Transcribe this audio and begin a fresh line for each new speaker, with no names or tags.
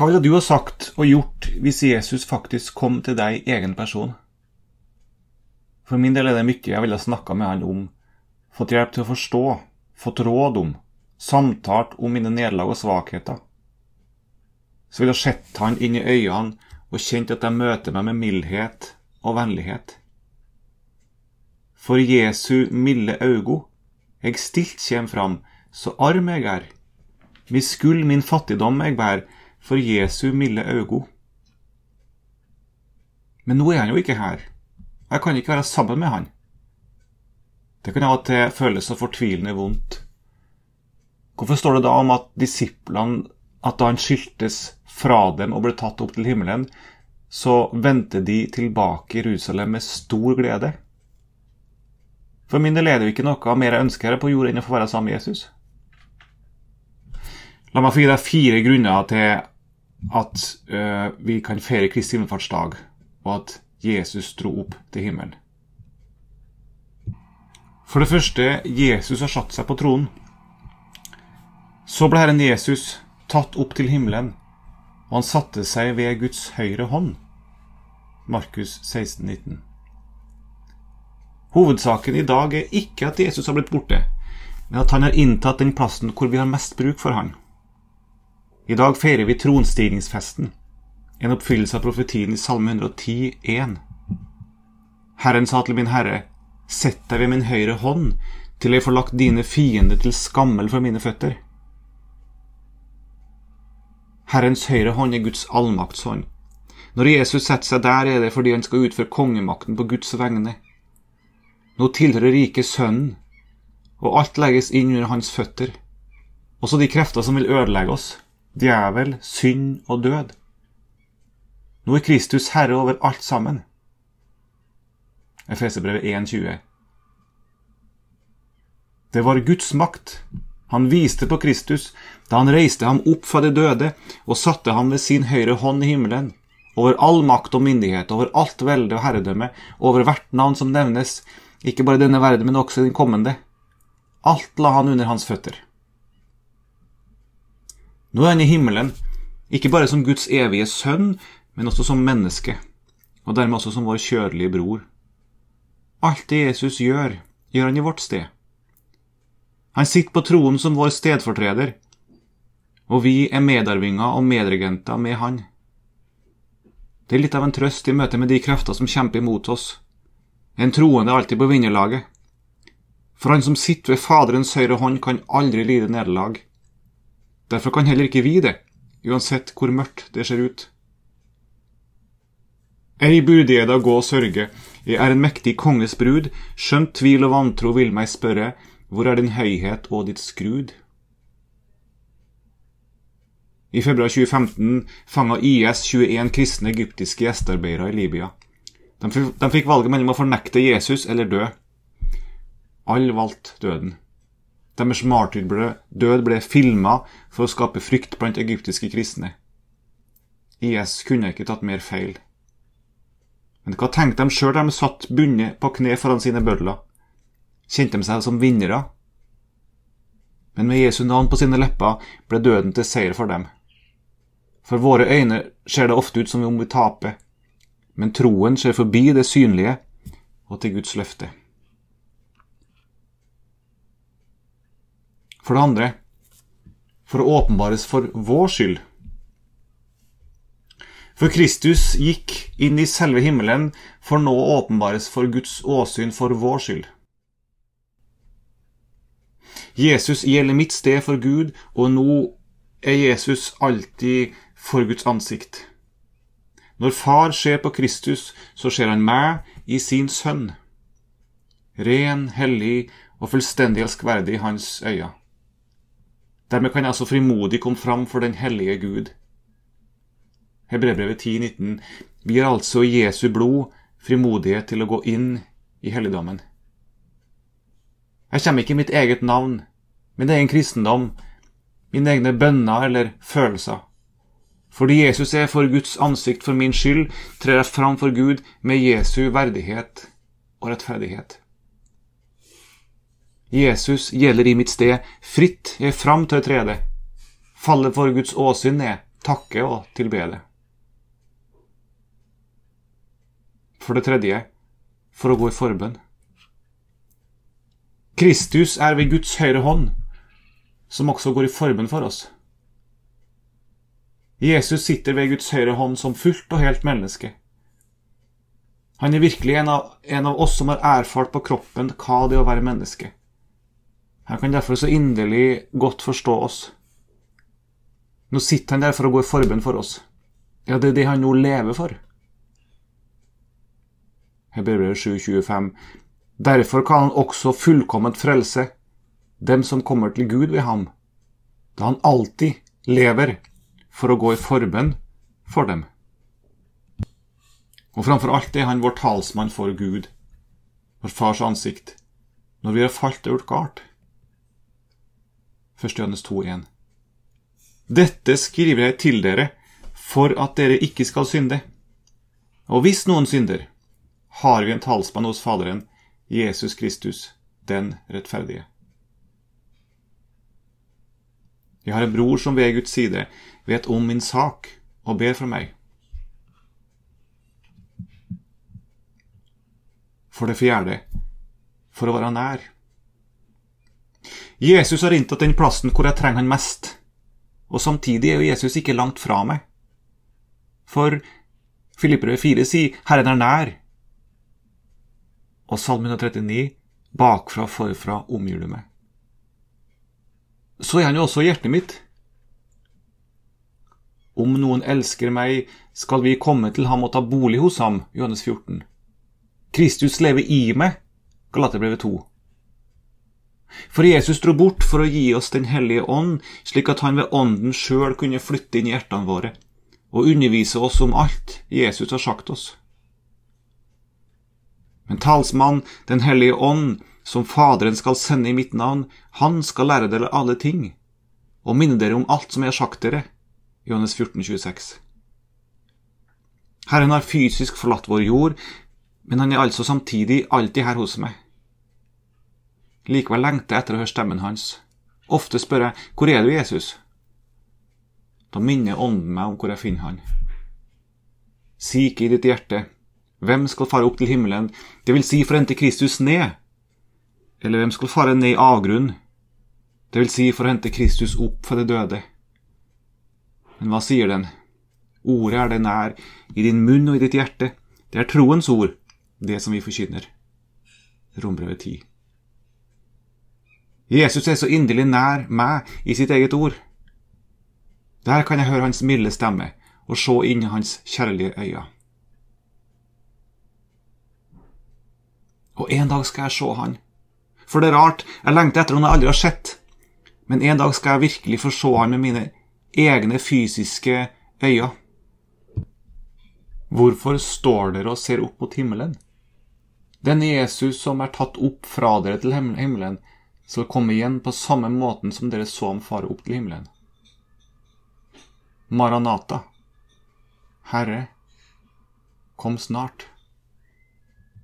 Hva ville du ha sagt og gjort hvis Jesus faktisk kom til deg i egen person? For min del er det mye jeg ville snakka med han om, fått hjelp til å forstå, fått råd om, samtalt om mine nederlag og svakheter. Så ville jeg sett han inn i øynene og kjent at de møter meg med mildhet og vennlighet. For Jesu milde augo, eg stilt kjem fram, så arm eg er. Mi skuld min fattigdom eg bær, for Jesu milde øyne. Men nå er han jo ikke her. Jeg kan ikke være sammen med han. Det kan av og til føles så fortvilende vondt. Hvorfor står det da om at disiplene, at da han skyldtes fra dem og ble tatt opp til himmelen, så vendte de tilbake i Jerusalem med stor glede? For min del er det jo ikke noe mer jeg ønsker her på jord enn å få være sammen med Jesus. La meg få gi deg fire grunner til at uh, vi kan feire Kristi himmelfartsdag, og at Jesus dro opp til himmelen. For det første, Jesus har satt seg på tronen. Så ble Herren Jesus tatt opp til himmelen, og han satte seg ved Guds høyre hånd. Markus 16, 19. Hovedsaken i dag er ikke at Jesus har blitt borte, men at han har inntatt den plassen hvor vi har mest bruk for han. I dag feirer vi tronstigningsfesten, en oppfyllelse av profetien i Salme 110, 1. Herren sa til min herre, sett deg ved min høyre hånd, til jeg får lagt dine fiender til skammel for mine føtter. Herrens høyre hånd er Guds allmaktshånd. Når Jesus setter seg der, er det fordi han skal utføre kongemakten på Guds vegne. Nå tilhører riket Sønnen, og alt legges inn under hans føtter, også de krefter som vil ødelegge oss djevel, synd og død. Nå er Kristus herre over alt sammen. Efeserbrevet 1,20. Det var Guds makt. Han viste på Kristus da han reiste ham opp fra de døde og satte ham ved sin høyre hånd i himmelen, over all makt og myndighet, over alt velde og herredømme, over hvert navn som nevnes, ikke bare denne verden, men også den kommende. Alt la han under hans føtter. Nå er han i himmelen, ikke bare som Guds evige sønn, men også som menneske, og dermed også som vår kjødelige bror. Alt det Jesus gjør, gjør han i vårt sted. Han sitter på troen som vår stedfortreder, og vi er medarvinger og medregenter med han. Det er litt av en trøst i møte med de krefter som kjemper imot oss. En troende alltid på vinnerlaget. For han som sitter ved Faderens høyre hånd, kan aldri lide nederlag. Derfor kan heller ikke vi det, uansett hvor mørkt det ser ut. Ei burde jeg da gå og sørge, jeg er en mektig konges brud, skjønt tvil og vantro vil meg spørre, hvor er din høyhet og ditt skrud? I februar 2015 fanga IS 21 kristne egyptiske gjestearbeidere i Libya. De fikk valget mellom å fornekte Jesus eller dø. Alle valgte døden. Deres martyrdød ble filma for å skape frykt blant egyptiske kristne. IS kunne ikke tatt mer feil. Men hva tenkte de sjøl da de satt bundet på kne foran sine bødler? Kjente de seg som vinnere? Men med Jesu navn på sine lepper ble døden til seier for dem. For våre øyne ser det ofte ut som om vi taper, men troen ser forbi det synlige og til Guds løfte. For det andre for å åpenbares for vår skyld. For Kristus gikk inn i selve himmelen for nå å åpenbares for Guds åsyn for vår skyld. Jesus gjelder mitt sted for Gud, og nå er Jesus alltid for Guds ansikt. Når Far ser på Kristus, så ser han meg i sin sønn. Ren, hellig og fullstendig elskverdig i hans øyne. Dermed kan jeg altså frimodig komme fram for den hellige Gud. Hebrebrevet 10,19. Vi har altså i Jesu blod frimodighet til å gå inn i helligdommen. Jeg kommer ikke i mitt eget navn, min egen kristendom, mine egne bønner eller følelser. Fordi Jesus er for Guds ansikt for min skyld, trer jeg fram for Gud med Jesu verdighet og rettferdighet. Jesus gjelder i mitt sted, fritt jeg fram til trede. Faller for Guds åsyn ned, takke og tilbede. For det tredje for å gå i forbønn. Kristus er ved Guds høyre hånd, som også går i forbønn for oss. Jesus sitter ved Guds høyre hånd som fullt og helt menneske. Han er virkelig en av, en av oss som har erfart på kroppen hva det er å være menneske. Han kan derfor så inderlig godt forstå oss. Nå sitter han der for å gå i forbønn for oss. Ja, det er det han nå lever for. Hebrevet 7,25. Derfor kan han også fullkomment frelse dem som kommer til Gud ved ham, da han alltid lever for å gå i forbønn for dem. Og framfor alt er han vår talsmann for Gud, vår fars ansikt, når vi har falt og gjort galt. 1. Johannes 2,1. Dette skriver jeg til dere for at dere ikke skal synde. Og hvis noen synder, har vi en talsmann hos Faderen, Jesus Kristus, den rettferdige. Jeg har en bror som ved Guds side vet om min sak og ber for meg. For det fjerde for å være nær. Jesus har inntatt den plassen hvor jeg trenger han mest, og samtidig er jo Jesus ikke langt fra meg. For Filipperød 4 sier 'Herren er nær', og Salme 139 bakfra forfra omgir du meg. Så er han jo også hjertet mitt. Om noen elsker meg, skal vi komme til ham og ta bolig hos ham, Johannes 14. Kristus lever i meg, Galaterbrevet 2. For Jesus dro bort for å gi oss Den hellige ånd, slik at han ved ånden sjøl kunne flytte inn i hjertene våre og undervise oss om alt Jesus har sagt oss. Men talsmann, Den hellige ånd, som Faderen skal sende i mitt navn, han skal lære dere alle ting, og minne dere om alt som jeg har sagt dere. Johannes 14, 26. Herren har fysisk forlatt vår jord, men han er altså samtidig alltid her hos meg. Likevel lengter jeg etter å høre stemmen hans. Ofte spør jeg, hvor er du, Jesus? Da minner Ånden meg om hvor jeg finner han. Si ikke i ditt hjerte, hvem skal fare opp til himmelen, det vil si for å hente Kristus ned? Eller hvem skal fare ned i avgrunnen, det vil si for å hente Kristus opp fra det døde? Men hva sier den? Ordet er det nær, i din munn og i ditt hjerte. Det er troens ord, det som vi forkynner. Rombrevet 10. Jesus er så inderlig nær meg i sitt eget ord. Der kan jeg høre hans milde stemme og se inn i hans kjærlige øyne. Og en dag skal jeg se han. For det er rart, jeg lengter etter noen jeg aldri har sett. Men en dag skal jeg virkelig få se han med mine egne fysiske øyne. Hvorfor står dere og ser opp mot himmelen? Den Jesus som er tatt opp fra dere til himmelen, skal komme igjen på samme måten som dere så ham fare opp til himmelen. Maranata. Herre, kom snart.